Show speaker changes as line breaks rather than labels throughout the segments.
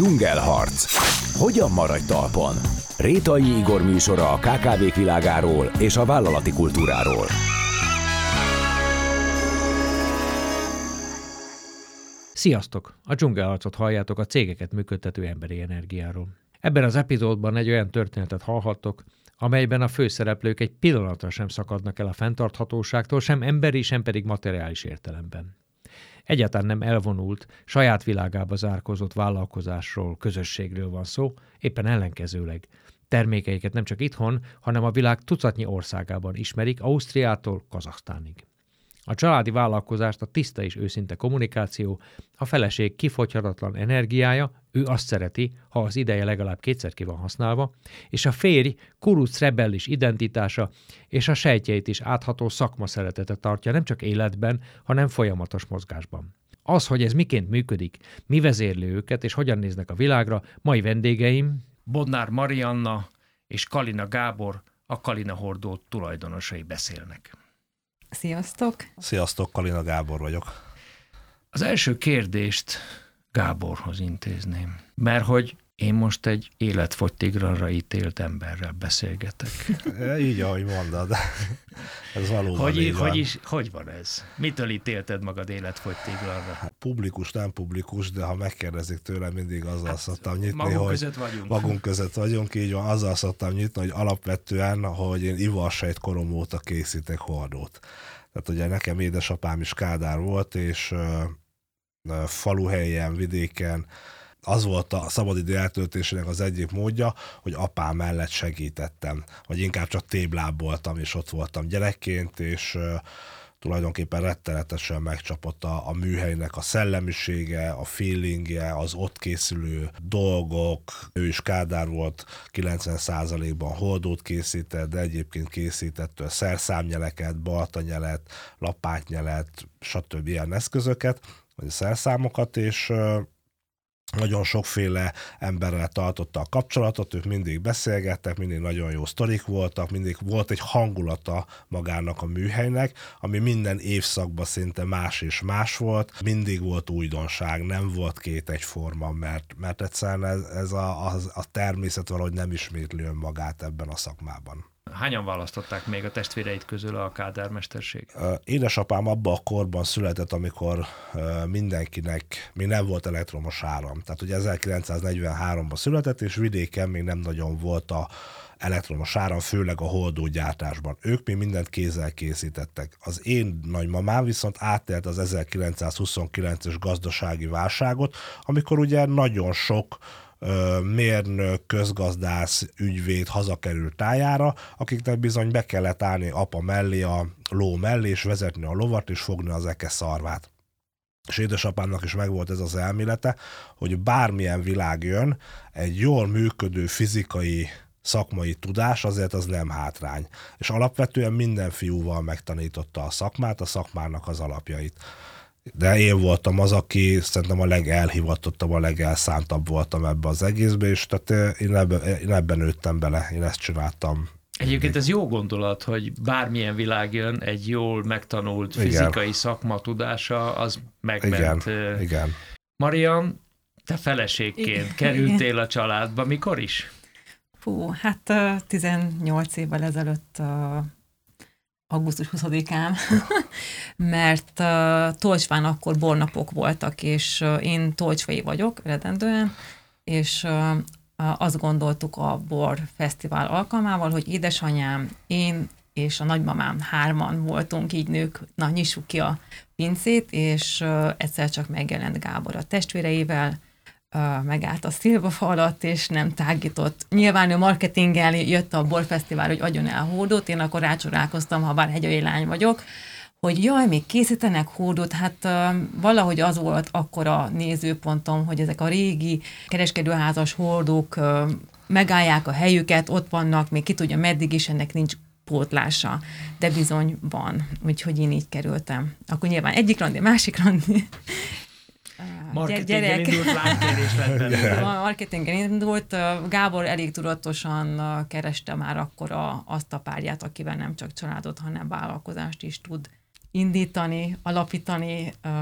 Dzsungelharc. Hogyan maradj talpon? Rétai Igor műsora a KKV világáról és a vállalati kultúráról.
Sziasztok! A dzsungelharcot halljátok a cégeket működtető emberi energiáról. Ebben az epizódban egy olyan történetet hallhattok, amelyben a főszereplők egy pillanatra sem szakadnak el a fenntarthatóságtól, sem emberi, sem pedig materiális értelemben. Egyáltalán nem elvonult, saját világába zárkozott vállalkozásról, közösségről van szó, éppen ellenkezőleg. Termékeiket nem csak itthon, hanem a világ tucatnyi országában ismerik, Ausztriától Kazaksztánig. A családi vállalkozást a tiszta és őszinte kommunikáció, a feleség kifogyhatatlan energiája, ő azt szereti, ha az ideje legalább kétszer ki van használva, és a férj kuruc rebellis identitása és a sejtjeit is átható szakma szeretete tartja nem csak életben, hanem folyamatos mozgásban. Az, hogy ez miként működik, mi vezérli őket és hogyan néznek a világra, mai vendégeim Bodnár Marianna és Kalina Gábor, a Kalina Hordó tulajdonosai beszélnek.
Sziasztok!
Sziasztok, Kalina Gábor vagyok.
Az első kérdést Gáborhoz intézném, mert hogy én most egy életfogytigranra ítélt emberrel beszélgetek.
Így, ahogy mondod. Ez valóban
hogy,
így
hogy,
van.
is, hogy van ez? Mitől ítélted magad életfogytigranra?
Hát publikus, nem publikus, de ha megkérdezik tőlem, mindig azzal hát, szoktam nyitni,
magunk
hogy
között vagyunk.
magunk között vagyunk, így van, azzal szoktam nyitni, hogy alapvetően, hogy én ivarsejt korom óta készítek hordót. Tehát ugye nekem édesapám is Kádár volt, és faluhelyen, vidéken, az volt a szabadidő eltöltésének az egyik módja, hogy apám mellett segítettem, vagy inkább csak tébláb voltam, és ott voltam gyerekként, és tulajdonképpen rettenetesen megcsapott a, a műhelynek a szellemisége, a feelingje, az ott készülő dolgok. Ő is Kádár volt, 90%-ban holdót készített, de egyébként készített szerszámnyeleket, baltanyelet, lapátnyelet, stb. ilyen eszközöket, vagy szerszámokat, és nagyon sokféle emberrel tartotta a kapcsolatot, ők mindig beszélgettek, mindig nagyon jó sztorik voltak, mindig volt egy hangulata magának a műhelynek, ami minden évszakban szinte más és más volt, mindig volt újdonság, nem volt két egyforma, mert, mert egyszerűen ez, ez a, a, a természet valahogy nem ismétli önmagát ebben a szakmában.
Hányan választották még a testvéreit közül a kádármesterség?
Édesapám abban a korban született, amikor mindenkinek még nem volt elektromos áram. Tehát ugye 1943-ban született, és vidéken még nem nagyon volt a elektromos áram, főleg a holdógyártásban. Ők még mindent kézzel készítettek. Az én nagymamám viszont átélt az 1929-es gazdasági válságot, amikor ugye nagyon sok mérnök, közgazdász, ügyvéd hazakerült tájára, akiknek bizony be kellett állni apa mellé, a ló mellé, és vezetni a lovat, és fogni az eke szarvát. És édesapámnak is megvolt ez az elmélete, hogy bármilyen világ jön, egy jól működő fizikai szakmai tudás, azért az nem hátrány. És alapvetően minden fiúval megtanította a szakmát, a szakmának az alapjait de én voltam az, aki szerintem a legelhivatottabb, a legelszántabb voltam ebbe az egészbe, és tehát én ebben, én ebben nőttem bele, én ezt csináltam.
Egyébként ez jó gondolat, hogy bármilyen világ jön, egy jól megtanult igen. fizikai szakma tudása, az megment.
Igen, igen.
Marian, te feleségként igen. kerültél a családba, mikor is?
Fú, hát 18 évvel ezelőtt augusztus 20-án, mert uh, Tolcsván akkor bornapok voltak, és uh, én tolcsvai vagyok eredendően, és uh, azt gondoltuk a Bor Fesztivál alkalmával, hogy édesanyám, én és a nagymamám hárman voltunk így nők, na nyissuk ki a pincét, és uh, egyszer csak megjelent Gábor a testvéreivel, megállt a szilvafa alatt, és nem tágított. Nyilván ő marketinggel jött a borfesztivál, hogy adjon el hódot, én akkor rácsodálkoztam, ha bár hegyai lány vagyok, hogy jaj, még készítenek hódot, hát uh, valahogy az volt akkor a nézőpontom, hogy ezek a régi kereskedőházas hordók uh, megállják a helyüket, ott vannak, még ki tudja meddig is, ennek nincs pótlása, de bizony van, úgyhogy én így kerültem. Akkor nyilván egyik randi, másik randi,
Marketinggel indult lánykérés lett
Marketinggel indult. Gábor elég tudatosan kereste már akkor a, azt a párját, akivel nem csak családot, hanem vállalkozást is tud indítani, alapítani, uh,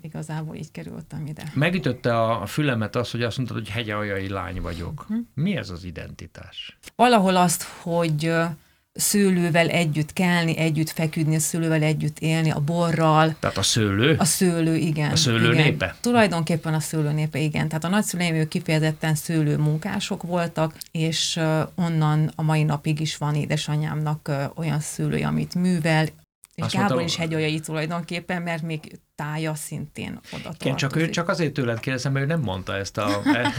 igazából így kerültem ide.
Megütötte a, fülemet az, hogy azt mondtad, hogy hegyaljai lány vagyok.
Mhm.
Mi ez az identitás?
Valahol azt, hogy uh, szőlővel együtt kelni, együtt feküdni, a szőlővel együtt élni, a borral.
Tehát a szőlő?
A szőlő, igen.
A szőlő
igen.
népe?
Tulajdonképpen a szőlő népe, igen. Tehát a nagyszüleim ők kifejezetten szőlő munkások voltak, és onnan a mai napig is van édesanyámnak olyan szőlő, amit művel, és
Azt
Gábor
mondta-
is hegyaljai tulajdonképpen, mert még tája szintén oda
Igen, csak, ő,
tartozik.
csak azért tőled kérdezem, mert ő nem mondta ezt a, e,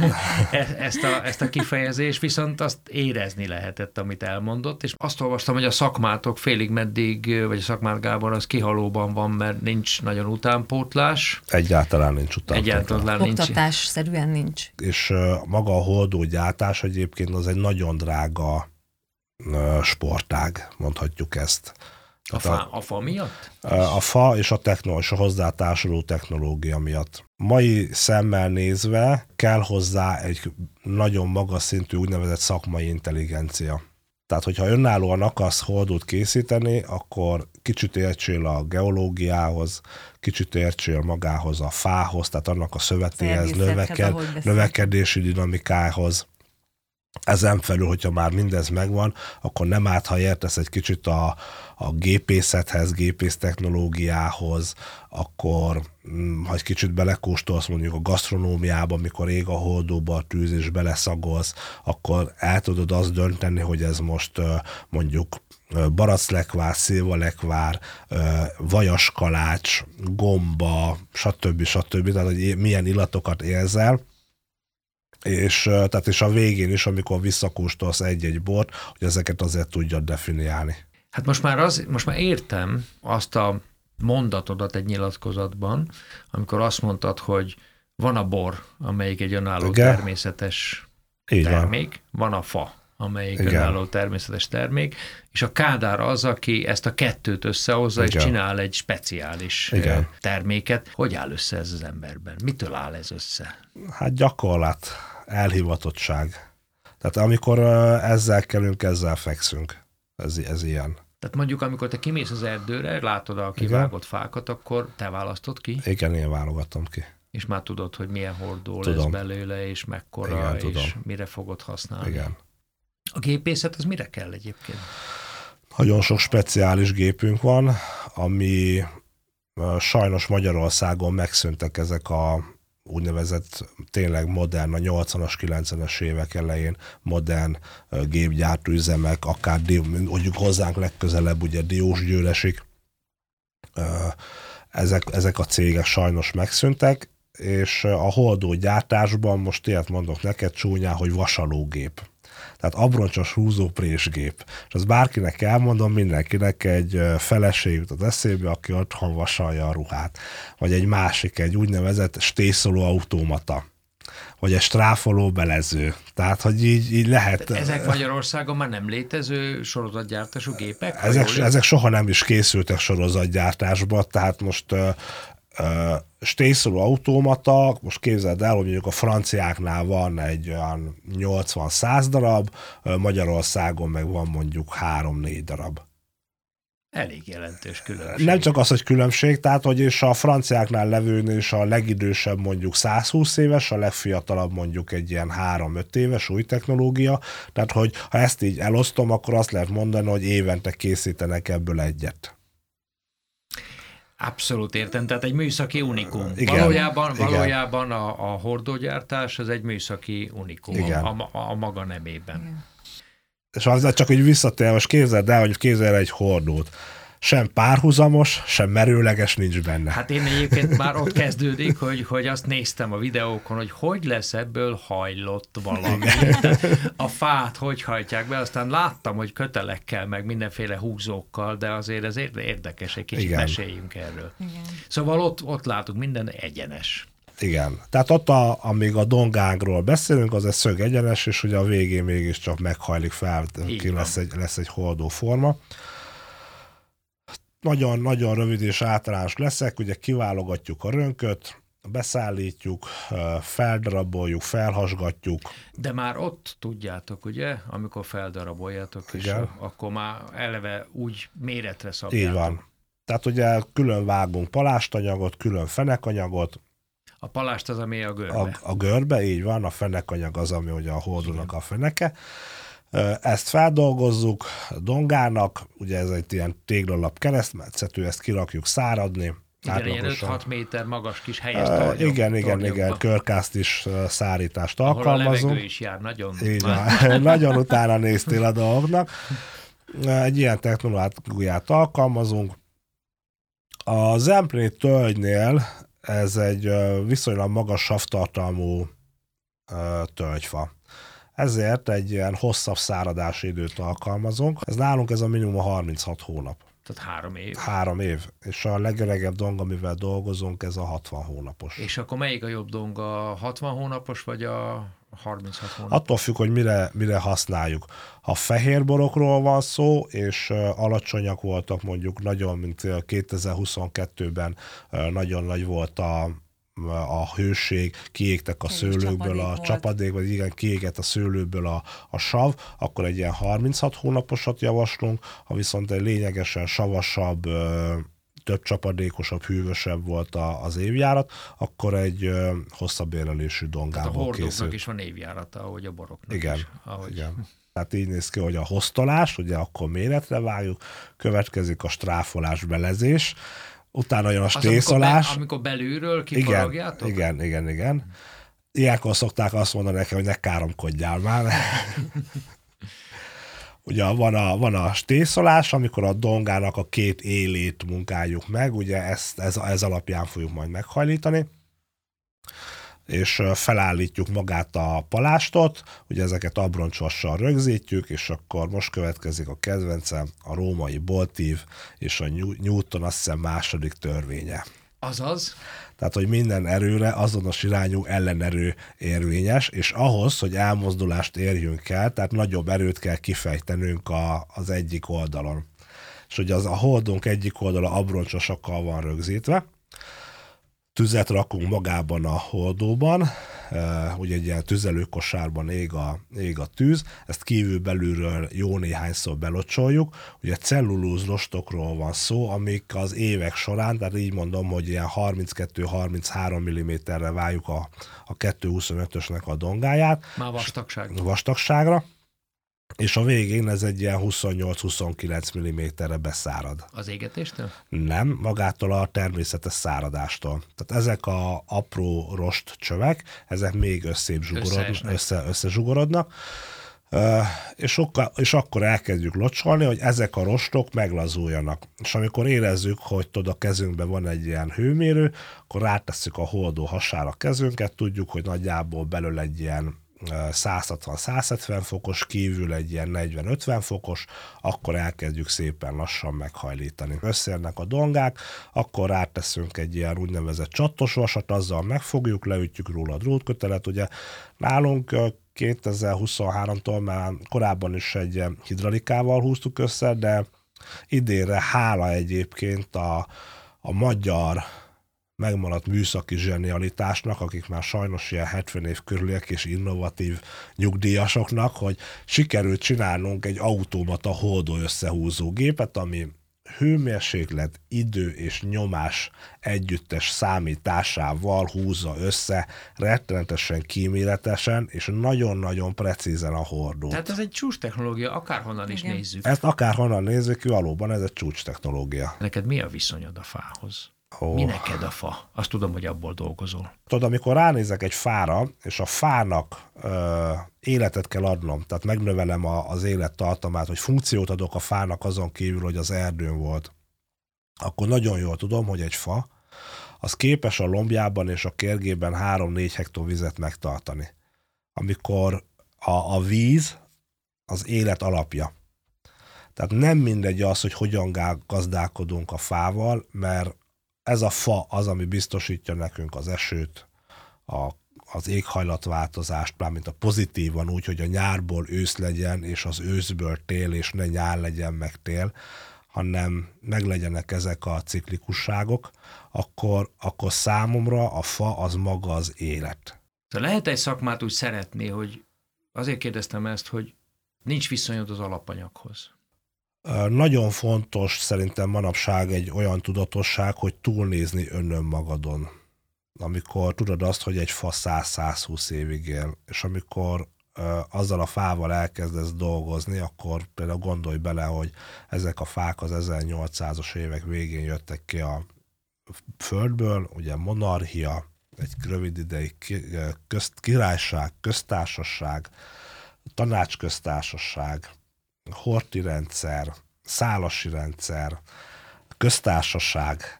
e, ezt, a, ezt a kifejezést, viszont azt érezni lehetett, amit elmondott, és azt olvastam, hogy a szakmátok félig meddig, vagy a szakmát Gábor, az kihalóban van, mert nincs nagyon utánpótlás,
Egyáltalán nincs utána.
egyáltalán nincs.
Oktatás szerűen nincs.
És maga a holdógyártás egyébként az egy nagyon drága sportág, mondhatjuk ezt.
A fa, a fa miatt?
A fa és a, techno, és a hozzátársuló technológia miatt. Mai szemmel nézve kell hozzá egy nagyon magas szintű úgynevezett szakmai intelligencia. Tehát, hogyha önállóan akarsz holdót készíteni, akkor kicsit értsél a geológiához, kicsit értsél magához a fához, tehát annak a szövetéhez, növeked, növekedési dinamikához. Ezen felül, hogyha már mindez megvan, akkor nem árt, ha értesz egy kicsit a, a gépészethez, gépész technológiához, akkor mm, ha egy kicsit belekóstolsz mondjuk a gasztronómiába, mikor ég a holdóba a tűz és beleszagolsz, akkor el tudod azt dönteni, hogy ez most mondjuk baraclekvár, szilvalekvár, vajaskalács, gomba, stb. stb. Tehát, hogy milyen illatokat érzel, és, tehát és a végén is, amikor visszakóstolsz egy-egy bort, hogy ezeket azért tudjad definiálni.
Hát most már, az, most már értem azt a mondatodat egy nyilatkozatban, amikor azt mondtad, hogy van a bor, amelyik egy önálló
Igen.
természetes
Így van.
termék, van a fa, amelyik
Igen.
önálló természetes termék, és a Kádár az, aki ezt a kettőt összehozza, és
Igen.
csinál egy speciális
Igen.
terméket. Hogy áll össze ez az emberben? Mitől áll ez össze?
Hát gyakorlat, elhivatottság. Tehát amikor ezzel kelünk, ezzel fekszünk. Ez, ez ilyen.
Tehát mondjuk, amikor te kimész az erdőre, látod a kivágott fákat, akkor te választod ki,
Igen, én válogatom ki.
és már tudod, hogy milyen hordó
Tudom.
lesz belőle, és mekkora,
Igen,
és
tudom.
mire fogod használni.
Igen.
A gépészet az mire kell egyébként?
Nagyon sok speciális gépünk van, ami sajnos Magyarországon megszűntek ezek a úgynevezett tényleg modern, a 80-as, 90-es évek elején modern ö, gépgyártó üzemek, akár mondjuk hozzánk legközelebb ugye Diósgyőresig. Ö, Ezek, ezek a cégek sajnos megszűntek, és a holdó gyártásban most ilyet mondok neked csúnyán, hogy vasalógép. Tehát abroncsos húzóprésgép. És az bárkinek elmondom, mindenkinek egy feleség jutott eszébe, aki otthon vasalja a ruhát. Vagy egy másik, egy úgynevezett stészoló automata. Vagy egy stráfoló belező. Tehát, hogy így, így lehet...
Ezek Magyarországon már nem létező sorozatgyártású gépek?
ezek, ezek soha nem is készültek sorozatgyártásba, tehát most stészoló automata, most képzeld el, hogy mondjuk a franciáknál van egy olyan 80-100 darab, Magyarországon meg van mondjuk 3-4 darab.
Elég jelentős különbség.
Nem csak az, hogy különbség, tehát hogy és a franciáknál levőn is a legidősebb mondjuk 120 éves, a legfiatalabb mondjuk egy ilyen 3-5 éves új technológia, tehát hogy ha ezt így elosztom, akkor azt lehet mondani, hogy évente készítenek ebből egyet.
Abszolút értem, tehát egy műszaki unikum.
Igen,
valójában
igen.
valójában a, a hordógyártás az egy műszaki unikum
Igen.
a, a, a maga nemében.
És az csak, hogy visszatér, most képzeld el, hogy képzeld el egy hordót. Sem párhuzamos, sem merőleges nincs benne.
Hát én egyébként már ott kezdődik, hogy, hogy azt néztem a videókon, hogy hogy lesz ebből hajlott valami. A fát hogy hajtják be, aztán láttam, hogy kötelekkel, meg mindenféle húzókkal, de azért ez érde- érdekes, egy kicsit
Igen.
meséljünk erről.
Igen.
Szóval ott, ott látunk minden egyenes.
Igen. Tehát ott, a, amíg a dongángról beszélünk, az egy szög egyenes, és ugye a végén mégiscsak meghajlik fel, ki lesz egy, lesz egy hordó forma. Nagyon-nagyon rövid és általános leszek, ugye kiválogatjuk a rönköt, beszállítjuk, feldaraboljuk, felhasgatjuk,
De már ott tudjátok, ugye, amikor feldaraboljátok, és
Igen.
akkor már eleve úgy méretre szabjátok.
így van. Tehát ugye külön vágunk palástanyagot, külön fenekanyagot,
A palást az, ami a görbe.
a, a görbe, így van, a fenekanyag az, ami ugye a hordónak a feneke. Ezt feldolgozzuk dongának, ugye ez egy ilyen téglalap keresztmetszetű, ezt kirakjuk száradni.
Igen, ilyen
átlagosan.
5-6 méter magas kis helyes
Ö,
tornyok,
Igen, igen, igen,
tornyokba,
körkázt is szárítást
Ahol a
alkalmazunk.
levegő is jár nagyon.
Így van. Nagyon utána néztél a dolgoknak. Egy ilyen technológiát alkalmazunk. A Zemplini tölgynél ez egy viszonylag magas savtartalmú tölgyfa. Ezért egy ilyen hosszabb száradási időt alkalmazunk. Ez nálunk ez a minimum a 36 hónap.
Tehát három év.
Három év. És a legöregebb dong, amivel dolgozunk, ez a 60 hónapos.
És akkor melyik a jobb dong, a 60 hónapos, vagy a 36 hónapos?
Attól függ, hogy mire, mire használjuk. Ha fehér borokról van szó, és alacsonyak voltak mondjuk nagyon, mint ö, 2022-ben ö, nagyon nagy volt a, a hőség, kiégtek a
Kevés
szőlőkből
csapadék
a
volt.
csapadék, vagy igen, kiégett a szőlőből a, a sav, akkor egy ilyen 36 hónaposat javaslunk, ha viszont egy lényegesen savasabb, több csapadékosabb, hűvösebb volt a, az évjárat, akkor egy ö, hosszabb érlelésű
a
dongából
hordóknak
készül.
is van évjárata, ahogy a boroknak
Igen,
is. Ahogy...
Igen. Tehát így néz ki, hogy a hoztolás, ugye akkor méretre vágjuk, következik a stráfolás, belezés, utána jön a
amikor, be, amikor belülről
Igen, igen, igen, igen. Ilyenkor szokták azt mondani nekem, hogy ne káromkodjál már. ugye van a, van a stészolás, amikor a dongának a két élét munkáljuk meg, ugye ezt, ez, ez alapján fogjuk majd meghajlítani és felállítjuk magát a palástot, ugye ezeket abroncsvassal rögzítjük, és akkor most következik a kedvencem, a római boltív és a New- Newton azt hiszem második törvénye.
Azaz,
Tehát, hogy minden erőre azonos irányú ellenerő érvényes, és ahhoz, hogy elmozdulást érjünk el, tehát nagyobb erőt kell kifejtenünk a, az egyik oldalon. És ugye az a holdunk egyik oldala abroncsosakkal van rögzítve, tüzet rakunk magában a holdóban, ugye egy ilyen tüzelőkosárban ég a, ég a tűz, ezt kívül belülről jó néhányszor belocsoljuk, ugye cellulóz rostokról van szó, amik az évek során, tehát így mondom, hogy ilyen 32-33 mm-re váljuk a, a 225-ösnek a dongáját,
már vastagság.
vastagságra, és a végén ez egy ilyen 28-29 mm-re beszárad.
Az égetéstől?
Nem, magától a természetes száradástól. Tehát ezek a apró rost csövek, ezek még összébb zsugorodnak, össze, összezsugorodnak, és, sokkal, és akkor elkezdjük locsolni, hogy ezek a rostok meglazuljanak. És amikor érezzük, hogy tudod, a kezünkben van egy ilyen hőmérő, akkor rátesszük a holdó hasára a kezünket, tudjuk, hogy nagyjából belül egy ilyen 160-170 fokos, kívül egy ilyen 40-50 fokos, akkor elkezdjük szépen lassan meghajlítani. Összeérnek a dongák, akkor ráteszünk egy ilyen úgynevezett csattos vasat, azzal megfogjuk, leütjük róla a drótkötelet, ugye nálunk ö, 2023-tól már korábban is egy hidraulikával húztuk össze, de idénre hála egyébként a, a magyar megmaradt műszaki zsenialitásnak, akik már sajnos ilyen 70 év körüliek és innovatív nyugdíjasoknak, hogy sikerült csinálnunk egy automata holdó összehúzó gépet, ami hőmérséklet, idő és nyomás együttes számításával húzza össze rettenetesen kíméletesen és nagyon-nagyon precízen a hordót.
Tehát ez egy csúcs technológia, akárhonnan is
Igen.
nézzük.
Ezt akárhonnan nézzük, valóban ez egy csúcs technológia.
Neked mi a viszonyod a fához?
Ó.
Mi neked a fa? Azt tudom, hogy abból dolgozol.
Tudod, amikor ránézek egy fára, és a fának ö, életet kell adnom, tehát megnövelem a, az élettartamát, hogy funkciót adok a fának azon kívül, hogy az erdőn volt, akkor nagyon jól tudom, hogy egy fa, az képes a lombjában és a kérgében 3-4 hektó vizet megtartani. Amikor a, a víz az élet alapja. Tehát nem mindegy az, hogy hogyan gazdálkodunk a fával, mert ez a fa az, ami biztosítja nekünk az esőt, a, az éghajlatváltozást, mármint a pozitívan úgy, hogy a nyárból ősz legyen, és az őszből tél, és ne nyár legyen meg tél, hanem meglegyenek ezek a ciklikusságok, akkor, akkor számomra a fa az maga az élet.
Lehet egy szakmát úgy szeretni, hogy azért kérdeztem ezt, hogy nincs viszonyod az alapanyaghoz.
Nagyon fontos szerintem manapság egy olyan tudatosság, hogy túlnézni önön magadon. Amikor tudod azt, hogy egy fa 100-120 évig él, és amikor azzal a fával elkezdesz dolgozni, akkor például gondolj bele, hogy ezek a fák az 1800-as évek végén jöttek ki a földből, ugye monarchia, egy rövid ideig közt, királyság, köztársaság, tanácsköztársaság, horti rendszer, szálasi rendszer, köztársaság,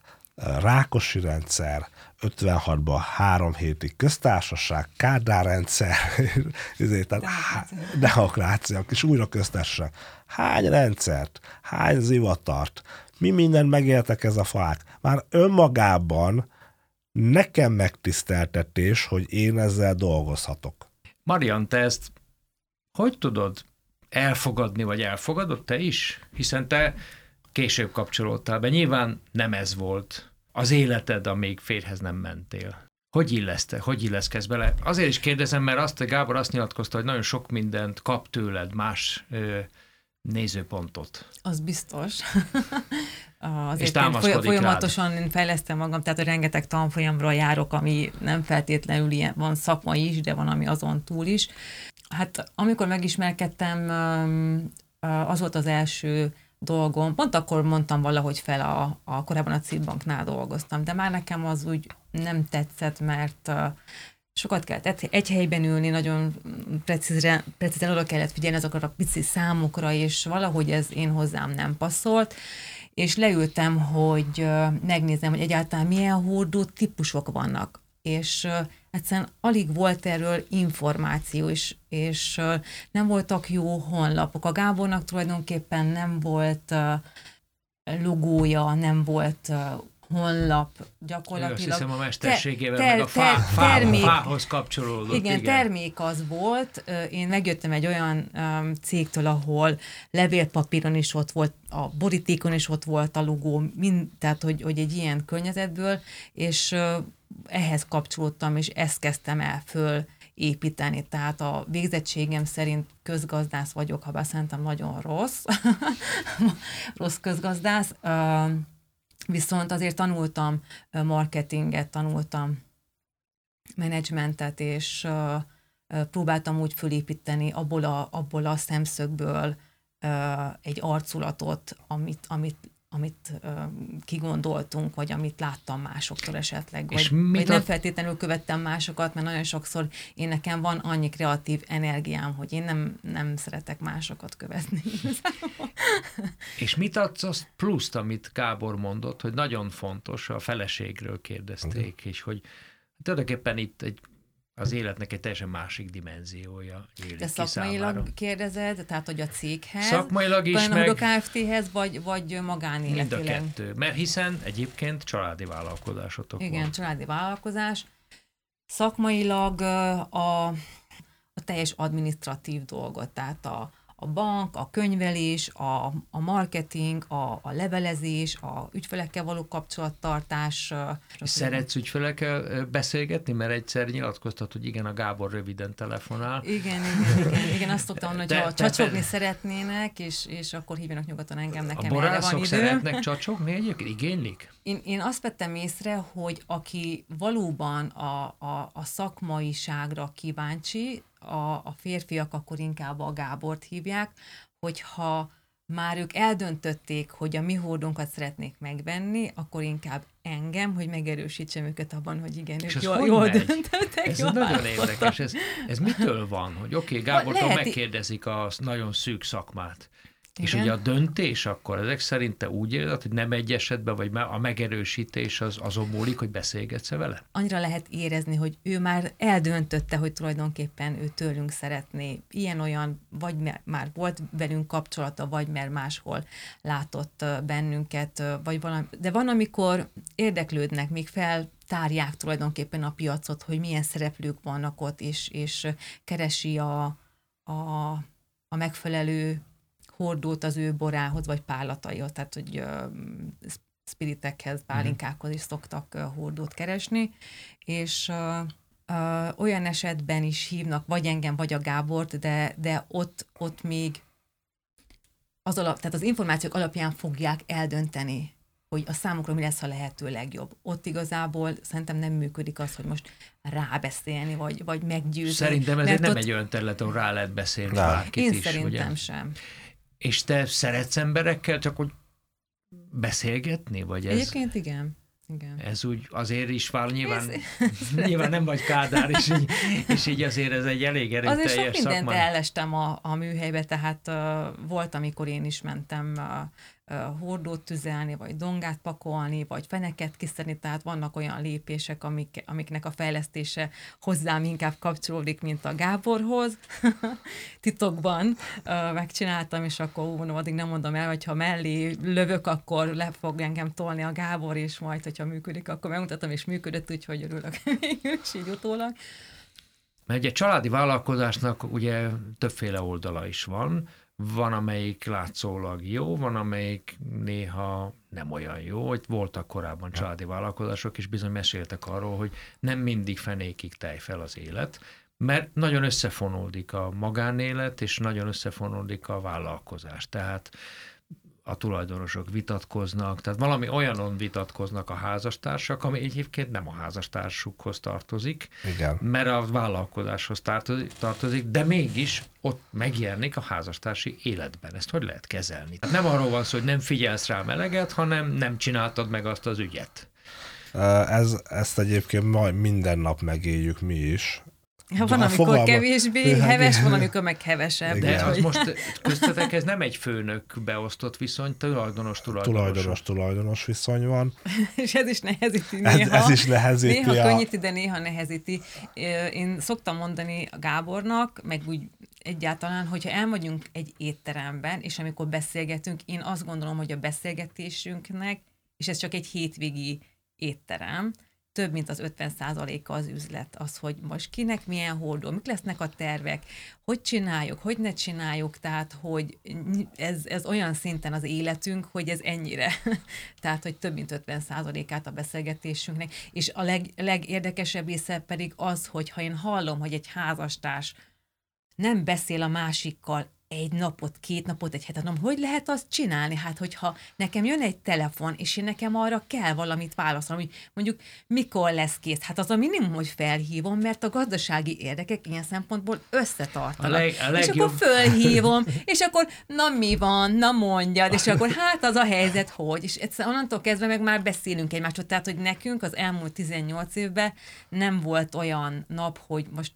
rákosi rendszer, 56-ban három hétig köztársaság, Kádár rendszer, ezért, tehát demokrácia, és újra köztársaság. Hány rendszert, hány zivatart, mi mindent megéltek ez a fák. Már önmagában nekem megtiszteltetés, hogy én ezzel dolgozhatok.
Marian, te ezt hogy tudod elfogadni, vagy elfogadod te is? Hiszen te később kapcsolódtál be. Nyilván nem ez volt az életed, amíg férhez nem mentél. Hogy illeszte, hogy illeszkedsz bele? Azért is kérdezem, mert azt Gábor azt nyilatkozta, hogy nagyon sok mindent kap tőled, más ö, nézőpontot.
Az biztos. Azért és folyamatosan rád. fejlesztem magam, tehát a rengeteg tanfolyamra járok, ami nem feltétlenül ilyen, van szakmai is, de van, ami azon túl is. Hát amikor megismerkedtem, az volt az első dolgom. Pont akkor mondtam valahogy fel, a, a korábban a Citbanknál dolgoztam, de már nekem az úgy nem tetszett, mert sokat kellett egy helyben ülni, nagyon precízen, precízen oda kellett figyelni azokra a pici számokra, és valahogy ez én hozzám nem passzolt, és leültem, hogy megnézem, hogy egyáltalán milyen hordó típusok vannak és egyszerűen alig volt erről információ, és, és nem voltak jó honlapok. A Gábornak tulajdonképpen nem volt logója, nem volt honlap gyakorlatilag.
Azt hiszem a mesterségével, ter, ter, meg a fá, fá, termék, fához kapcsolódott.
Igen, igen, termék az volt. Én megjöttem egy olyan um, cégtől, ahol levélpapíron is ott volt, a borítékon is ott volt a logó, mind, tehát hogy, hogy egy ilyen környezetből, és uh, ehhez kapcsolódtam, és ezt kezdtem el föl építeni. Tehát a végzettségem szerint közgazdász vagyok, ha bár szerintem nagyon rossz, rossz közgazdász, viszont azért tanultam marketinget, tanultam menedzsmentet, és próbáltam úgy fölépíteni abból a, abból a szemszögből egy arculatot, amit, amit amit uh, kigondoltunk, vagy amit láttam másoktól esetleg, vagy, vagy nem feltétlenül követtem másokat, mert nagyon sokszor én nekem van annyi kreatív energiám, hogy én nem, nem szeretek másokat követni.
és mit adsz azt pluszt, amit Gábor mondott, hogy nagyon fontos, a feleségről kérdezték, uh-huh. és hogy tulajdonképpen itt egy az életnek egy teljesen másik dimenziója élik De
szakmailag
számára.
kérdezed, tehát hogy a céghez,
szakmailag is, meg
a Kft-hez, vagy, vagy magánéletileg?
Mind a kettő, mert hiszen egyébként családi vállalkozásotok
Igen,
van.
családi vállalkozás. Szakmailag a, a teljes administratív dolgot, tehát a, a bank, a könyvelés, a, a marketing, a, a levelezés, a ügyfelekkel való kapcsolattartás.
Szeretsz ügyfelekkel beszélgetni? Mert egyszer nyilatkoztat, hogy igen, a Gábor röviden telefonál.
Igen, igen, igen, igen azt szoktam mondani, hogy ha csacsogni te... szeretnének, és, és akkor hívjanak nyugodtan engem, nekem
a erre van idő. szeretnek csacsogni egyébként? Igénylik?
Én, én azt vettem észre, hogy aki valóban a, a, a szakmaiságra kíváncsi, a, a férfiak akkor inkább a Gábort hívják, hogyha már ők eldöntötték, hogy a mi hódunkat szeretnék megvenni, akkor inkább engem, hogy megerősítsem őket abban, hogy igen,
És
ők
jól, jól döntöttek. Ez jól nagyon érdekes. Ez, ez mitől van? Hogy oké, okay, Gábortól Lehet, megkérdezik a nagyon szűk szakmát. Igen. És ugye a döntés akkor ezek szerint te úgy érzed, hogy nem egy esetben, vagy a megerősítés az azon múlik, hogy beszélgetsz -e vele?
Annyira lehet érezni, hogy ő már eldöntötte, hogy tulajdonképpen ő tőlünk szeretné ilyen-olyan, vagy már volt velünk kapcsolata, vagy mert máshol látott bennünket, vagy valami. De van, amikor érdeklődnek, még fel tárják tulajdonképpen a piacot, hogy milyen szereplők vannak ott, és, és keresi a, a, a megfelelő hordót az ő borához, vagy pálataihoz, tehát hogy uh, spiritekhez, mhm. pálinkákhoz is szoktak uh, hordót keresni, és uh, uh, olyan esetben is hívnak vagy engem, vagy a Gábort, de, de ott, ott még az alap, tehát az információk alapján fogják eldönteni, hogy a számukra mi lesz a lehető legjobb. Ott igazából szerintem nem működik az, hogy most rábeszélni, vagy, vagy meggyőzni.
Szerintem ez nem
ott-
egy olyan terület, ahol rá lehet beszélni bárkit
Én
is.
szerintem
ugye?
sem.
És te szeretsz emberekkel csak hogy beszélgetni? Vagy ez,
Egyébként igen. igen.
ez úgy azért is vál, nyilván, nyilván nem vagy kádár, és így, és így azért ez egy elég
Azért sok
erőteljes
mindent
szakma.
ellestem a, a műhelybe, tehát uh, volt, amikor én is mentem uh, hordót tüzelni, vagy dongát pakolni, vagy feneket kiszedni, tehát vannak olyan lépések, amik, amiknek a fejlesztése hozzám inkább kapcsolódik, mint a Gáborhoz. Titokban megcsináltam, és akkor ú, addig nem mondom el, hogy ha mellé lövök, akkor le fog engem tolni a Gábor, és majd, hogyha működik, akkor megmutatom, és működött, úgyhogy örülök mégis így utólag.
Mert ugye családi vállalkozásnak ugye többféle oldala is van. Van, amelyik látszólag jó, van, amelyik néha nem olyan jó. Hogy voltak korábban családi vállalkozások, és bizony meséltek arról, hogy nem mindig fenékig tej fel az élet, mert nagyon összefonódik a magánélet, és nagyon összefonódik a vállalkozás. Tehát a tulajdonosok vitatkoznak, tehát valami olyanon vitatkoznak a házastársak, ami egyébként nem a házastársukhoz tartozik,
Igen.
mert a vállalkozáshoz tartozik, tartozik, de mégis ott megjelenik a házastársi életben. Ezt hogy lehet kezelni? Tehát nem arról van szó, hogy nem figyelsz rá meleget, hanem nem csináltad meg azt az ügyet.
Ez, ezt egyébként majd minden nap megéljük mi is.
Ha van,
A
amikor
fogalma-
kevésbé
Igen.
heves, van, amikor meg hevesebb.
De az most köztetek ez nem egy főnök beosztott viszony, tulajdonos tulajdonos.
Tulajdonos, tulajdonos viszony van.
És ez is nehezíti
Ez,
néha.
ez is nehezíti
Néha
a...
könnyíti, de néha nehezíti. Én szoktam mondani a Gábornak, meg úgy egyáltalán, hogyha elmegyünk egy étteremben, és amikor beszélgetünk, én azt gondolom, hogy a beszélgetésünknek, és ez csak egy hétvégi étterem, több mint az 50%-a az üzlet, az, hogy most kinek milyen hordó, mik lesznek a tervek, hogy csináljuk, hogy ne csináljuk, tehát, hogy ez, ez olyan szinten az életünk, hogy ez ennyire. tehát, hogy több mint 50%-át a beszélgetésünknek. És a leg, legérdekesebb része pedig az, hogy ha én hallom, hogy egy házastárs nem beszél a másikkal egy napot, két napot, egy hetet, mondom, hogy lehet azt csinálni? Hát, hogyha nekem jön egy telefon, és én nekem arra kell valamit válaszolnom, hogy mondjuk mikor lesz kész. Hát az a minimum, hogy felhívom, mert a gazdasági érdekek ilyen szempontból összetartanak.
A leg- a
És
legjobb-
akkor fölhívom, és akkor na mi van, na mondjad, és akkor hát az a helyzet, hogy. És egyszer onnantól kezdve meg már beszélünk egymásról. Tehát, hogy nekünk az elmúlt 18 évben nem volt olyan nap, hogy most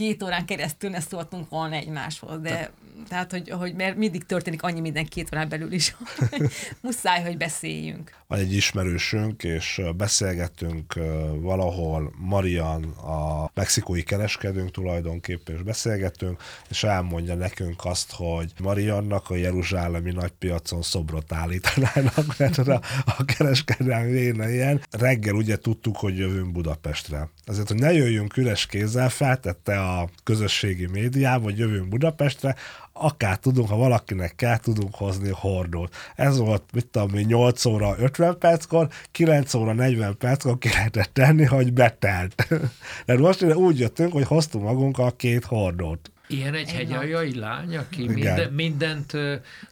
két órán keresztül ne szóltunk volna egymáshoz, de tehát, hogy, hogy mert mindig történik annyi minden két órán belül is, muszáj, hogy beszéljünk.
van egy ismerősünk, és beszélgettünk valahol, Marian, a mexikói kereskedőnk tulajdonképpen, és beszélgettünk, és elmondja nekünk azt, hogy Mariannak a Jeruzsálemi nagypiacon szobrot állítanának, mert a, a kereskedelmi véne ilyen. Reggel ugye tudtuk, hogy jövünk Budapestre. Azért, hogy ne jöjjünk üres kézzel, feltette a közösségi médiába, hogy jövünk Budapestre, akár tudunk, ha valakinek kell, tudunk hozni hordót. Ez volt, mit tudom mi, 8 óra 50 perckor, 9 óra 40 perckor ki lehetett tenni, hogy betelt. De most ide úgy jöttünk, hogy hoztunk magunkkal két hordót.
Ilyen egy
Egy
hegyaljai lány, aki
Igen.
minden, mindent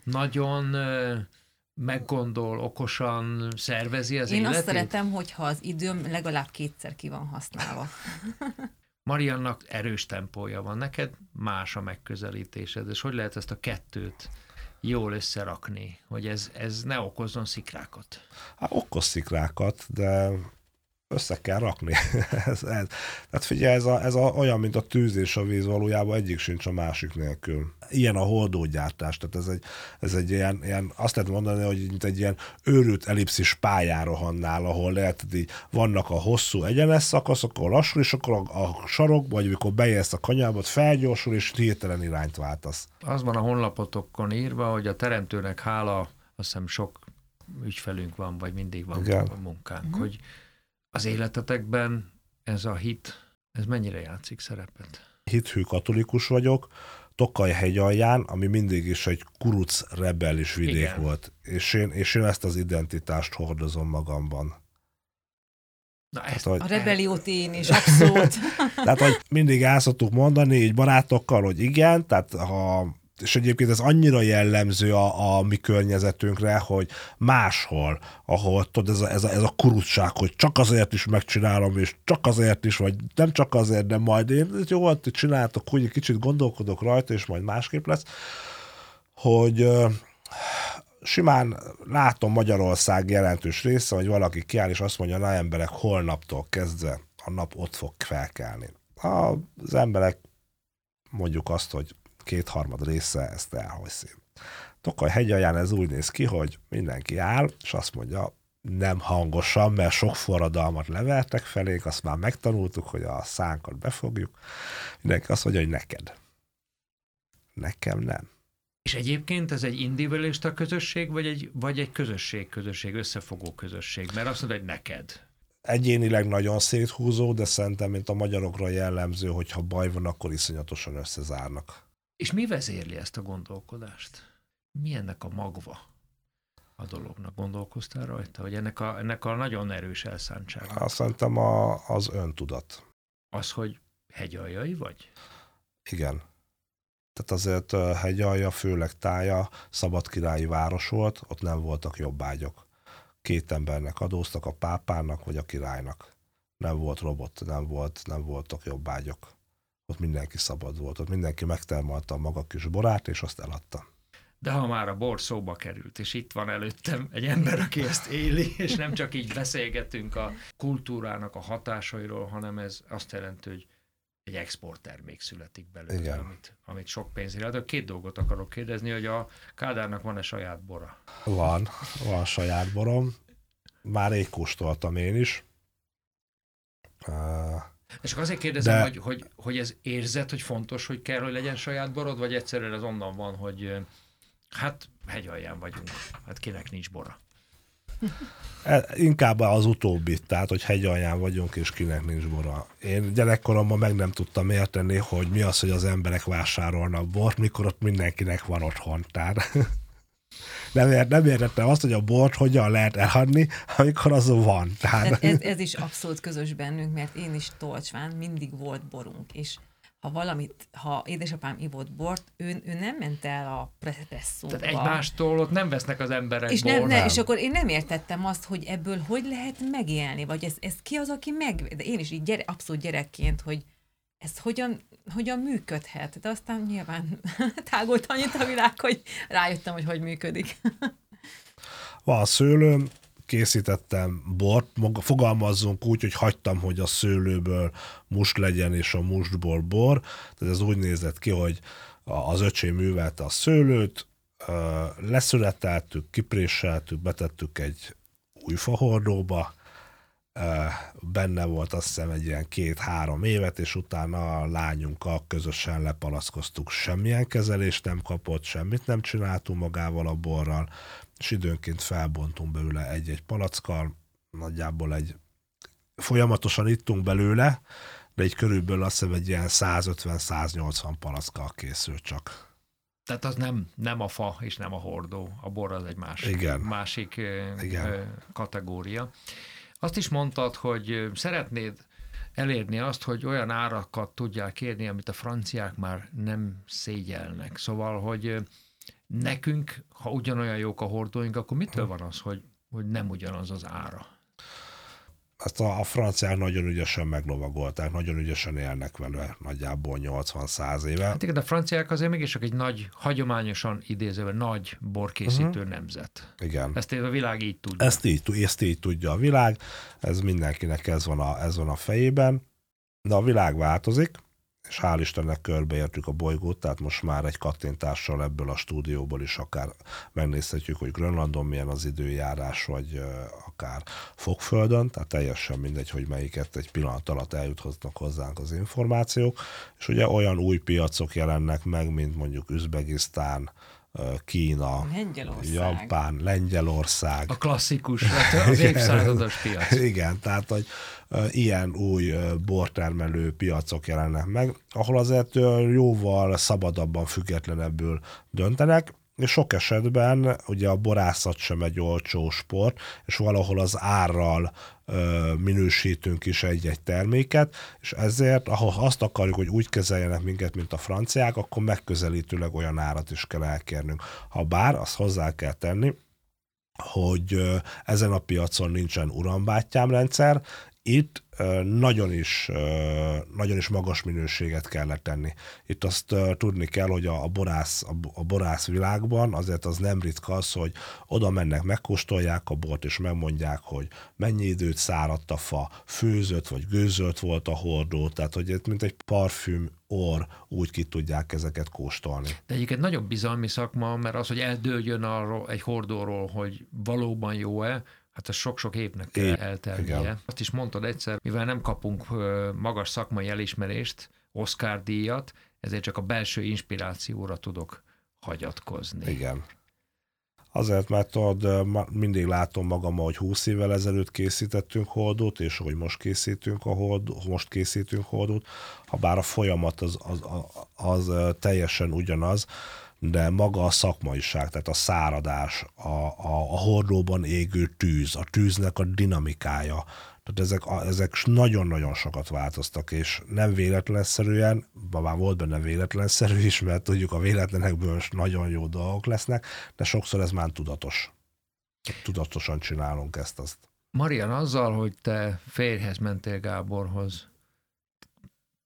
nagyon meggondol, okosan szervezi az
Én
életét.
azt szeretem, hogyha az időm legalább kétszer ki van használva.
Mariannak erős tempója van, neked más a megközelítésed, és hogy lehet ezt a kettőt jól összerakni, hogy ez, ez ne okozzon szikrákat?
Hát okoz szikrákat, de össze kell rakni. ez, ez. Tehát figyelj, ez, a, ez a, olyan, mint a tűz és a víz valójában egyik sincs a másik nélkül. Ilyen a holdógyártás, tehát ez egy, ez egy ilyen, ilyen, azt lehet mondani, hogy mint egy ilyen őrült ellipszis pályán rohannál, ahol lehet, hogy így vannak a hosszú egyenes szakaszok, akkor lassul, és akkor a, a sarok, vagy amikor beérsz a kanyarba, ott felgyorsul, és hirtelen irányt váltasz.
Az van a honlapotokon írva, hogy a teremtőnek hála, azt hiszem sok ügyfelünk van, vagy mindig van
Igen.
a munkánk, hogy az életetekben ez a hit, ez mennyire játszik szerepet?
Hithű katolikus vagyok, Tokaj hegy alján, ami mindig is egy kuruc rebellis vidék
Igen.
Volt. És én, és én ezt az identitást hordozom magamban.
Na ezt,
hogy-
A rebeliót én is, abszolút.
Tehát, hogy mindig el szoktuk mondani így barátokkal, hogy igen, tehát ha és egyébként ez annyira jellemző a, a mi környezetünkre, hogy máshol, ahol tudod, ez a, ez, a, ez a kurutság, hogy csak azért is megcsinálom, és csak azért is, vagy nem csak azért, de majd én jó, hogy csináltok, hogy egy kicsit gondolkodok rajta, és majd másképp lesz, hogy simán látom Magyarország jelentős része, hogy valaki kiáll, és azt mondja, na emberek, holnaptól kezdve a nap ott fog felkelni. Az emberek mondjuk azt, hogy kétharmad része ezt elhoszi. Tokaj hegyalján ez úgy néz ki, hogy mindenki áll, és azt mondja, nem hangosan, mert sok forradalmat levertek felénk, azt már megtanultuk, hogy a szánkat befogjuk. Mindenki azt mondja, hogy neked. Nekem nem.
És egyébként ez egy individualista közösség, vagy egy, vagy egy közösség, közösség, összefogó közösség? Mert azt mondod, hogy neked.
Egyénileg nagyon széthúzó, de szerintem, mint a magyarokra jellemző, hogy ha baj van, akkor iszonyatosan összezárnak.
És mi vezérli ezt a gondolkodást? Mi ennek a magva a dolognak? Gondolkoztál rajta, hogy ennek a, ennek a nagyon erős elszántsága?
Azt szerintem a, az öntudat.
Az, hogy hegyaljai vagy?
Igen. Tehát azért hegyalja, főleg tája, szabadkirályi város volt, ott nem voltak jobbágyok. Két embernek adóztak, a pápának vagy a királynak. Nem volt robot, nem, volt, nem voltak jobbágyok ott mindenki szabad volt, ott mindenki megtermelte a maga kis borát, és azt eladta.
De ha már a bor szóba került, és itt van előttem egy ember, aki ezt éli, és nem csak így beszélgetünk a kultúrának a hatásairól, hanem ez azt jelenti, hogy egy exporttermék születik belőle, Igen. Amit, amit sok pénzre ad. Két dolgot akarok kérdezni, hogy a Kádárnak van-e saját bora?
Van, van saját borom. Már rég kóstoltam én is.
Uh, és akkor azért kérdezem, De... hogy, hogy, hogy ez érzed, hogy fontos, hogy kell, hogy legyen saját borod, vagy egyszerűen ez onnan van, hogy hát hegyalján vagyunk, hát kinek nincs bora.
E, inkább az utóbbi, tehát, hogy hegyalján vagyunk, és kinek nincs bora. Én gyerekkoromban meg nem tudtam érteni, hogy mi az, hogy az emberek vásárolnak bort, mikor ott mindenkinek van otthon. Tehát nem, ért, nem értettem azt, hogy a bort hogyan lehet eladni, amikor az van.
Tehát... Ez, ez is abszolút közös bennünk, mert én is Tolcsván mindig volt borunk, és ha valamit, ha édesapám ivott bort, ő, ő nem ment el a presszóba.
Tehát egymástól ott nem vesznek az emberek
és nem, nem, és akkor én nem értettem azt, hogy ebből hogy lehet megélni, vagy ez, ez ki az, aki meg... De én is így gyere, abszolút gyerekként, hogy ez hogyan, hogyan működhet. De aztán nyilván tágult annyit a világ, hogy rájöttem, hogy hogy működik.
Van szőlőm, készítettem bort, fogalmazzunk úgy, hogy hagytam, hogy a szőlőből must legyen, és a mustból bor. Tehát ez úgy nézett ki, hogy az öcsém művelte a szőlőt, leszületeltük, kipréseltük, betettük egy új fahordóba, benne volt azt hiszem egy ilyen két-három évet, és utána a lányunkkal közösen lepalaszkoztuk. Semmilyen kezelést nem kapott, semmit nem csináltunk magával a borral, és időnként felbontunk belőle egy-egy palackkal, nagyjából egy folyamatosan ittunk belőle, de egy körülbelül azt hiszem egy ilyen 150-180 palackkal készült csak.
Tehát az nem, nem a fa és nem a hordó, a bor az egy másik,
Igen.
másik Igen. kategória. Azt is mondtad, hogy szeretnéd elérni azt, hogy olyan árakat tudják kérni, amit a franciák már nem szégyelnek. Szóval, hogy nekünk, ha ugyanolyan jók a hordóink, akkor mitől van az, hogy, hogy nem ugyanaz az ára?
Ezt a, a franciák nagyon ügyesen meglovagolták, nagyon ügyesen élnek vele nagyjából 80-100 éve.
Hát igen, a franciák azért mégis csak egy nagy, hagyományosan idézőben nagy borkészítő uh-huh. nemzet.
Igen.
Ezt a világ így tudja.
Ezt így, ezt így tudja a világ, ez mindenkinek ez van a, ez van a fejében, de a világ változik, és hál' Istennek körbeértük a bolygót, tehát most már egy kattintással ebből a stúdióból is akár megnézhetjük, hogy Grönlandon milyen az időjárás, vagy akár Fogföldön, tehát teljesen mindegy, hogy melyiket egy pillanat alatt eljuthatnak hozzánk az információk, és ugye olyan új piacok jelennek meg, mint mondjuk Üzbegisztán, Kína,
Lengyelország.
Japán, Lengyelország.
A klasszikus, az évszázados piac.
Igen, tehát hogy ilyen új bortermelő piacok jelennek meg, ahol azért jóval szabadabban, függetlenebbül döntenek, és sok esetben ugye a borászat sem egy olcsó sport, és valahol az árral ö, minősítünk is egy-egy terméket, és ezért, ahol azt akarjuk, hogy úgy kezeljenek minket, mint a franciák, akkor megközelítőleg olyan árat is kell elkérnünk. Ha bár, azt hozzá kell tenni, hogy ezen a piacon nincsen urambátyám rendszer, itt nagyon is, nagyon is magas minőséget kellett tenni. Itt azt tudni kell, hogy a, borász, a borász világban azért az nem ritka az, hogy oda mennek, megkóstolják a bort, és megmondják, hogy mennyi időt száradt a fa, főzött vagy gőzölt volt a hordó, tehát hogy mint egy parfüm or úgy ki tudják ezeket kóstolni.
De egyébként nagyon bizalmi szakma, mert az, hogy eldőljön arról egy hordóról, hogy valóban jó-e, hát ez sok-sok évnek kell eltelnie. Igen. Azt is mondtad egyszer, mivel nem kapunk magas szakmai elismerést, Oscar díjat, ezért csak a belső inspirációra tudok hagyatkozni.
Igen. Azért, mert tudod, mindig látom magam, hogy 20 évvel ezelőtt készítettünk holdót, és hogy most készítünk a hold, most készítünk holdót, ha bár a folyamat az, az, az, az teljesen ugyanaz, de maga a szakmaiság, tehát a száradás, a, a, a hordóban égő tűz, a tűznek a dinamikája, tehát ezek, ezek nagyon-nagyon sokat változtak, és nem véletlenszerűen, már volt benne véletlenszerű is, mert tudjuk, a véletlenekből is nagyon jó dolgok lesznek, de sokszor ez már tudatos. Tudatosan csinálunk ezt azt.
Marian, azzal, hogy te férjhez mentél Gáborhoz,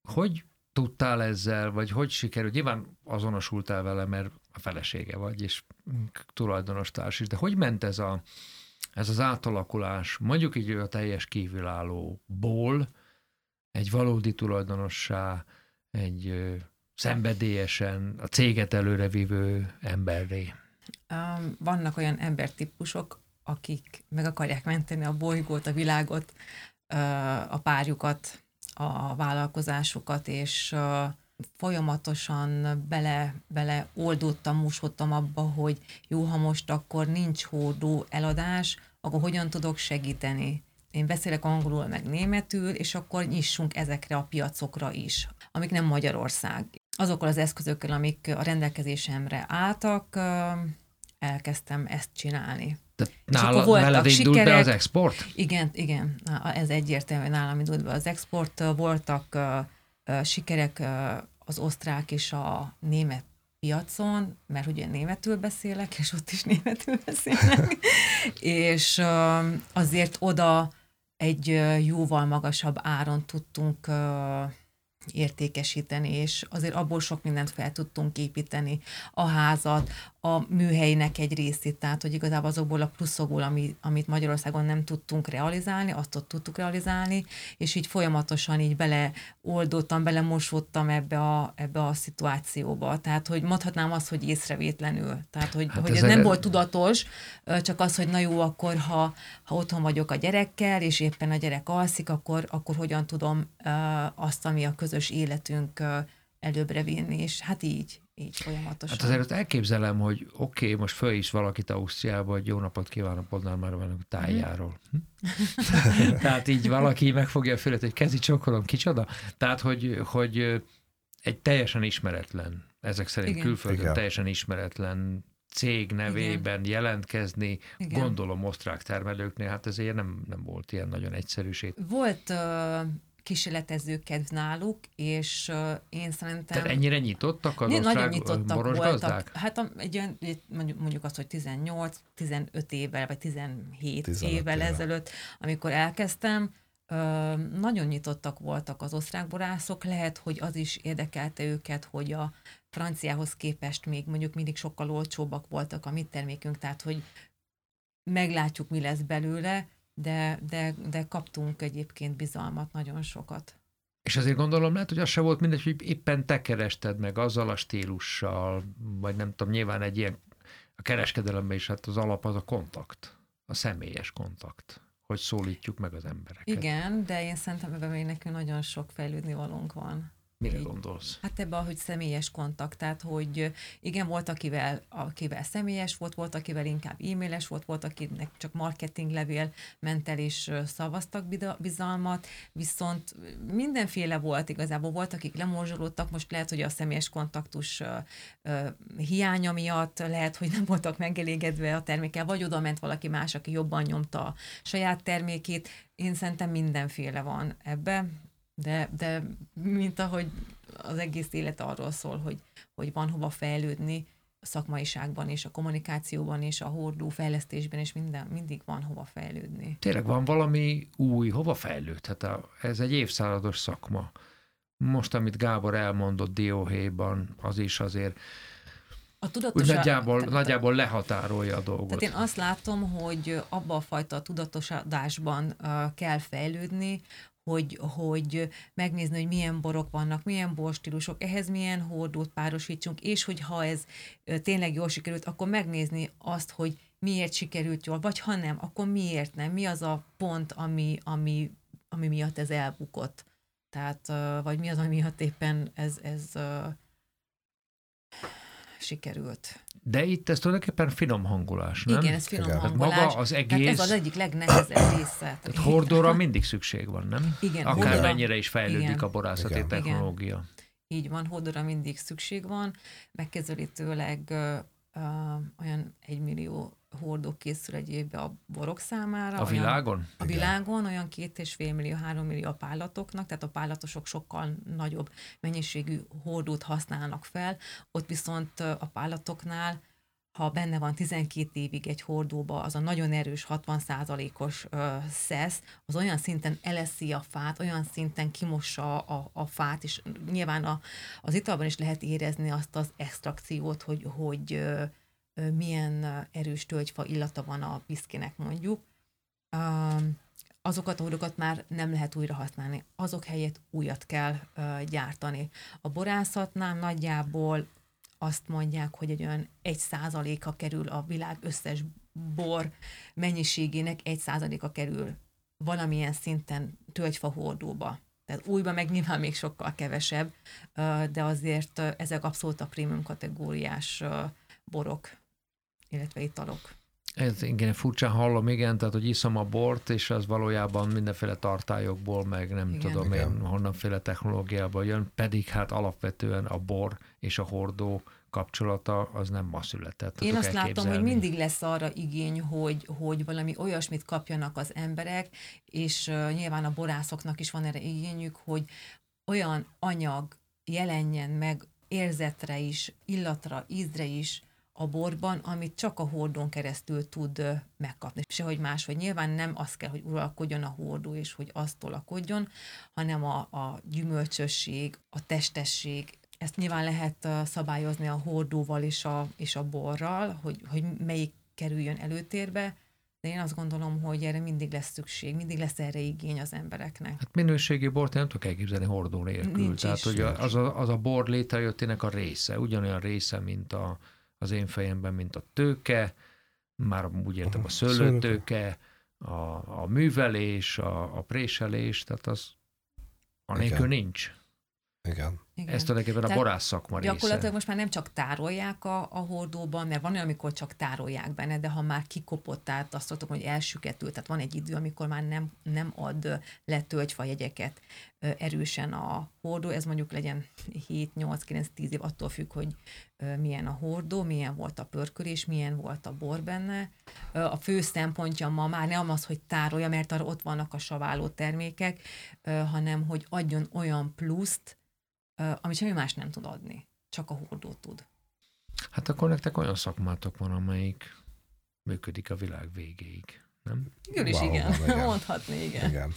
hogy tudtál ezzel, vagy hogy sikerült? Nyilván azonosultál vele, mert a felesége vagy, és tulajdonos társ is, de hogy ment ez, a, ez az átalakulás, mondjuk így a teljes kívülállóból egy valódi tulajdonossá, egy szenvedélyesen a céget előrevívő emberré?
Vannak olyan embertípusok, akik meg akarják menteni a bolygót, a világot, a párjukat, a vállalkozásukat, és folyamatosan bele, bele oldottam, musodtam abba, hogy jó, ha most akkor nincs hódó eladás, akkor hogyan tudok segíteni. Én beszélek angolul, meg németül, és akkor nyissunk ezekre a piacokra is, amik nem Magyarország. Azokkal az eszközökkel, amik a rendelkezésemre álltak, elkezdtem ezt csinálni.
Tehát nála, veled indult sikerek, be az export?
Igen, igen, ez egyértelmű, nálam indult be az export. Voltak uh, sikerek uh, az osztrák és a német piacon, mert ugye németül beszélek, és ott is németül beszélnek, és uh, azért oda egy jóval magasabb áron tudtunk értékesíteni, és azért abból sok mindent fel tudtunk építeni. A házat, a műhelynek egy részét, tehát hogy igazából azokból a pluszokból, ami, amit Magyarországon nem tudtunk realizálni, azt ott tudtuk realizálni, és így folyamatosan így beleoldottam, belemosódtam ebbe a, ebbe a szituációba. Tehát, hogy mondhatnám azt, hogy észrevétlenül. Tehát, hogy, hát hogy ez, ez nem volt tudatos, csak az, hogy na jó, akkor ha, ha otthon vagyok a gyerekkel, és éppen a gyerek alszik, akkor, akkor hogyan tudom azt, ami a közös életünk előbbre vinni, és hát így, így folyamatosan.
Hát azért elképzelem, hogy oké, okay, most föl is valakit Ausztriába, hogy jó napot kívánok, Podnál már van a tájáról. Hm? Tehát így valaki megfogja a fület, hogy kezi csokolom, kicsoda? Tehát, hogy, hogy egy teljesen ismeretlen, ezek szerint Igen. külföldön Igen. teljesen ismeretlen cég nevében Igen. jelentkezni, Igen. gondolom osztrák termelőknél, hát ezért nem, nem volt ilyen nagyon egyszerűség.
Volt uh, kísérletező kedv náluk, és uh, én szerintem...
Tehát ennyire nyitottak az Nagyon nyitottak voltak.
Hát a, egy olyan, mondjuk, mondjuk azt, hogy 18, 15 évvel, vagy 17 évvel éve. ezelőtt, amikor elkezdtem, uh, nagyon nyitottak voltak az osztrák borászok, lehet, hogy az is érdekelte őket, hogy a franciához képest még mondjuk mindig sokkal olcsóbbak voltak a mi termékünk, tehát hogy meglátjuk, mi lesz belőle, de, de, de kaptunk egyébként bizalmat nagyon sokat.
És azért gondolom lehet, hogy az se volt mindegy, hogy éppen te kerested meg azzal a stílussal, vagy nem tudom, nyilván egy ilyen a kereskedelemben is hát az alap az a kontakt, a személyes kontakt, hogy szólítjuk meg az embereket.
Igen, de én szerintem ebben még nekünk nagyon sok fejlődni valónk van.
Mire gondolsz?
Hát ebben, hogy személyes kontakt, tehát hogy igen, volt akivel, akivel személyes volt, volt akivel inkább e-mailes volt, volt akinek csak marketing levél ment el és szavaztak bizalmat, viszont mindenféle volt igazából, volt akik lemorzsolódtak, most lehet, hogy a személyes kontaktus hiánya miatt, lehet, hogy nem voltak megelégedve a termékkel, vagy oda ment valaki más, aki jobban nyomta a saját termékét. Én szerintem mindenféle van ebbe, de, de mint ahogy az egész élet arról szól, hogy, hogy van hova fejlődni, a szakmaiságban és a kommunikációban és a hordó fejlesztésben, és minden, mindig van hova fejlődni.
Tényleg van valami új, hova fejlődhet? Ez egy évszázados szakma. Most, amit Gábor elmondott Dióhéjban, az is azért a tudatos... Úgy nagyjából, tehát, nagyjából lehatárolja a dolgot.
Tehát én azt látom, hogy abba a fajta tudatosodásban uh, kell fejlődni, hogy, hogy megnézni, hogy milyen borok vannak, milyen borstílusok, ehhez milyen hordót párosítsunk, és hogy ha ez tényleg jól sikerült, akkor megnézni azt, hogy miért sikerült jól, vagy ha nem, akkor miért nem, mi az a pont, ami, ami, ami miatt ez elbukott. Tehát, vagy mi az, ami miatt éppen ez, ez sikerült.
De itt ez tulajdonképpen finom hangolás, nem?
Igen, ez finom Igen. hangolás.
Maga az egész... Tehát
ez az egyik legnehezebb része.
Tehát hordóra mindig szükség van, nem?
Igen.
Akár mennyire is fejlődik Igen. a borászati Igen. technológia. Igen.
Így van, hordóra mindig szükség van. Megkezelítőleg uh, olyan egy millió hordó készül egy évbe a borok számára.
A világon? Olyan,
a világon olyan két és fél millió, három millió a pállatoknak, tehát a pállatosok sokkal nagyobb mennyiségű hordót használnak fel, ott viszont a pállatoknál ha benne van 12 évig egy hordóba, az a nagyon erős 60%-os szesz, az olyan szinten eleszi a fát, olyan szinten kimossa a, a fát, és nyilván a, az italban is lehet érezni azt az extrakciót, hogy, hogy milyen erős tölgyfa illata van a viszkinek mondjuk. azokat a hordókat már nem lehet újra használni. Azok helyett újat kell gyártani. A borászatnál nagyjából azt mondják, hogy egy olyan egy százaléka kerül a világ összes bor mennyiségének egy százaléka kerül valamilyen szinten tölgyfa hordóba. Tehát újban meg nyilván még sokkal kevesebb, de azért ezek abszolút a prémium kategóriás borok, illetve italok.
Ez igen, furcsán hallom, igen, tehát hogy iszom a bort, és az valójában mindenféle tartályokból, meg nem igen. tudom igen. én, honnanféle technológiából jön, pedig hát alapvetően a bor és a hordó kapcsolata az nem ma született.
Én azt látom, hogy mindig lesz arra igény, hogy, hogy valami olyasmit kapjanak az emberek, és uh, nyilván a borászoknak is van erre igényük, hogy olyan anyag jelenjen meg érzetre is, illatra, ízre is, a borban, amit csak a hordón keresztül tud megkapni. Sehogy más, hogy nyilván nem az kell, hogy uralkodjon a hordó, és hogy azt tolakodjon, hanem a, a gyümölcsösség, a testesség, ezt nyilván lehet szabályozni a hordóval és a, és a borral, hogy, hogy melyik kerüljön előtérbe, de én azt gondolom, hogy erre mindig lesz szükség, mindig lesz erre igény az embereknek.
Hát minőségi bort nem tudok elképzelni hordó nélkül. Nincs Tehát, is. hogy az a, az a bor létrejöttének a része, ugyanolyan része, mint a, az én fejemben, mint a tőke, már úgy értem a szőlőtőke, a, a művelés, a, a préselés, tehát az anélkül nincs.
Igen.
Igen.
Ez tulajdonképpen a borász szakma része.
Gyakorlatilag most már nem csak tárolják a, a hordóban, mert van olyan, amikor csak tárolják benne, de ha már kikopott, tehát azt mondom, hogy elsüketül, tehát van egy idő, amikor már nem, nem ad le tölgyfajegyeket erősen a hordó, ez mondjuk legyen 7, 8, 9, 10 év, attól függ, hogy milyen a hordó, milyen volt a pörkölés, milyen volt a bor benne. A fő szempontja ma már nem az, hogy tárolja, mert arra ott vannak a saváló termékek, hanem hogy adjon olyan pluszt, amit semmi más nem tud adni, csak a hordó tud.
Hát akkor nektek olyan szakmátok van, amelyik működik a világ végéig, nem?
Igen, is igen. igen. Mondhatni, igen. igen.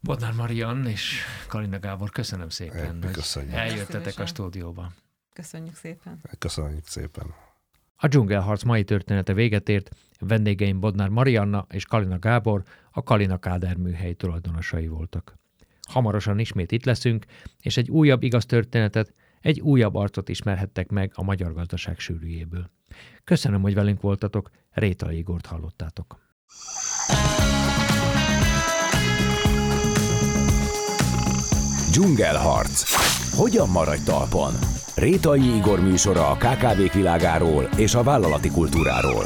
Bodnár Marian és Kalina Gábor, köszönöm szépen, hogy köszönjük. eljöttetek a stúdióba.
Köszönjük szépen.
Köszönjük szépen.
A dzsungelharc mai története véget ért, vendégeim Bodnár Marianna és Kalina Gábor a Kalina Káder műhely tulajdonosai voltak. Hamarosan ismét itt leszünk, és egy újabb igaz történetet, egy újabb arcot ismerhettek meg a magyar gazdaság sűrűjéből. Köszönöm, hogy velünk voltatok, Réta Igort hallottátok.
Dzsungelharc Hogyan maradj talpon? Rétai Igor műsora a KKV-k világáról és a vállalati kultúráról.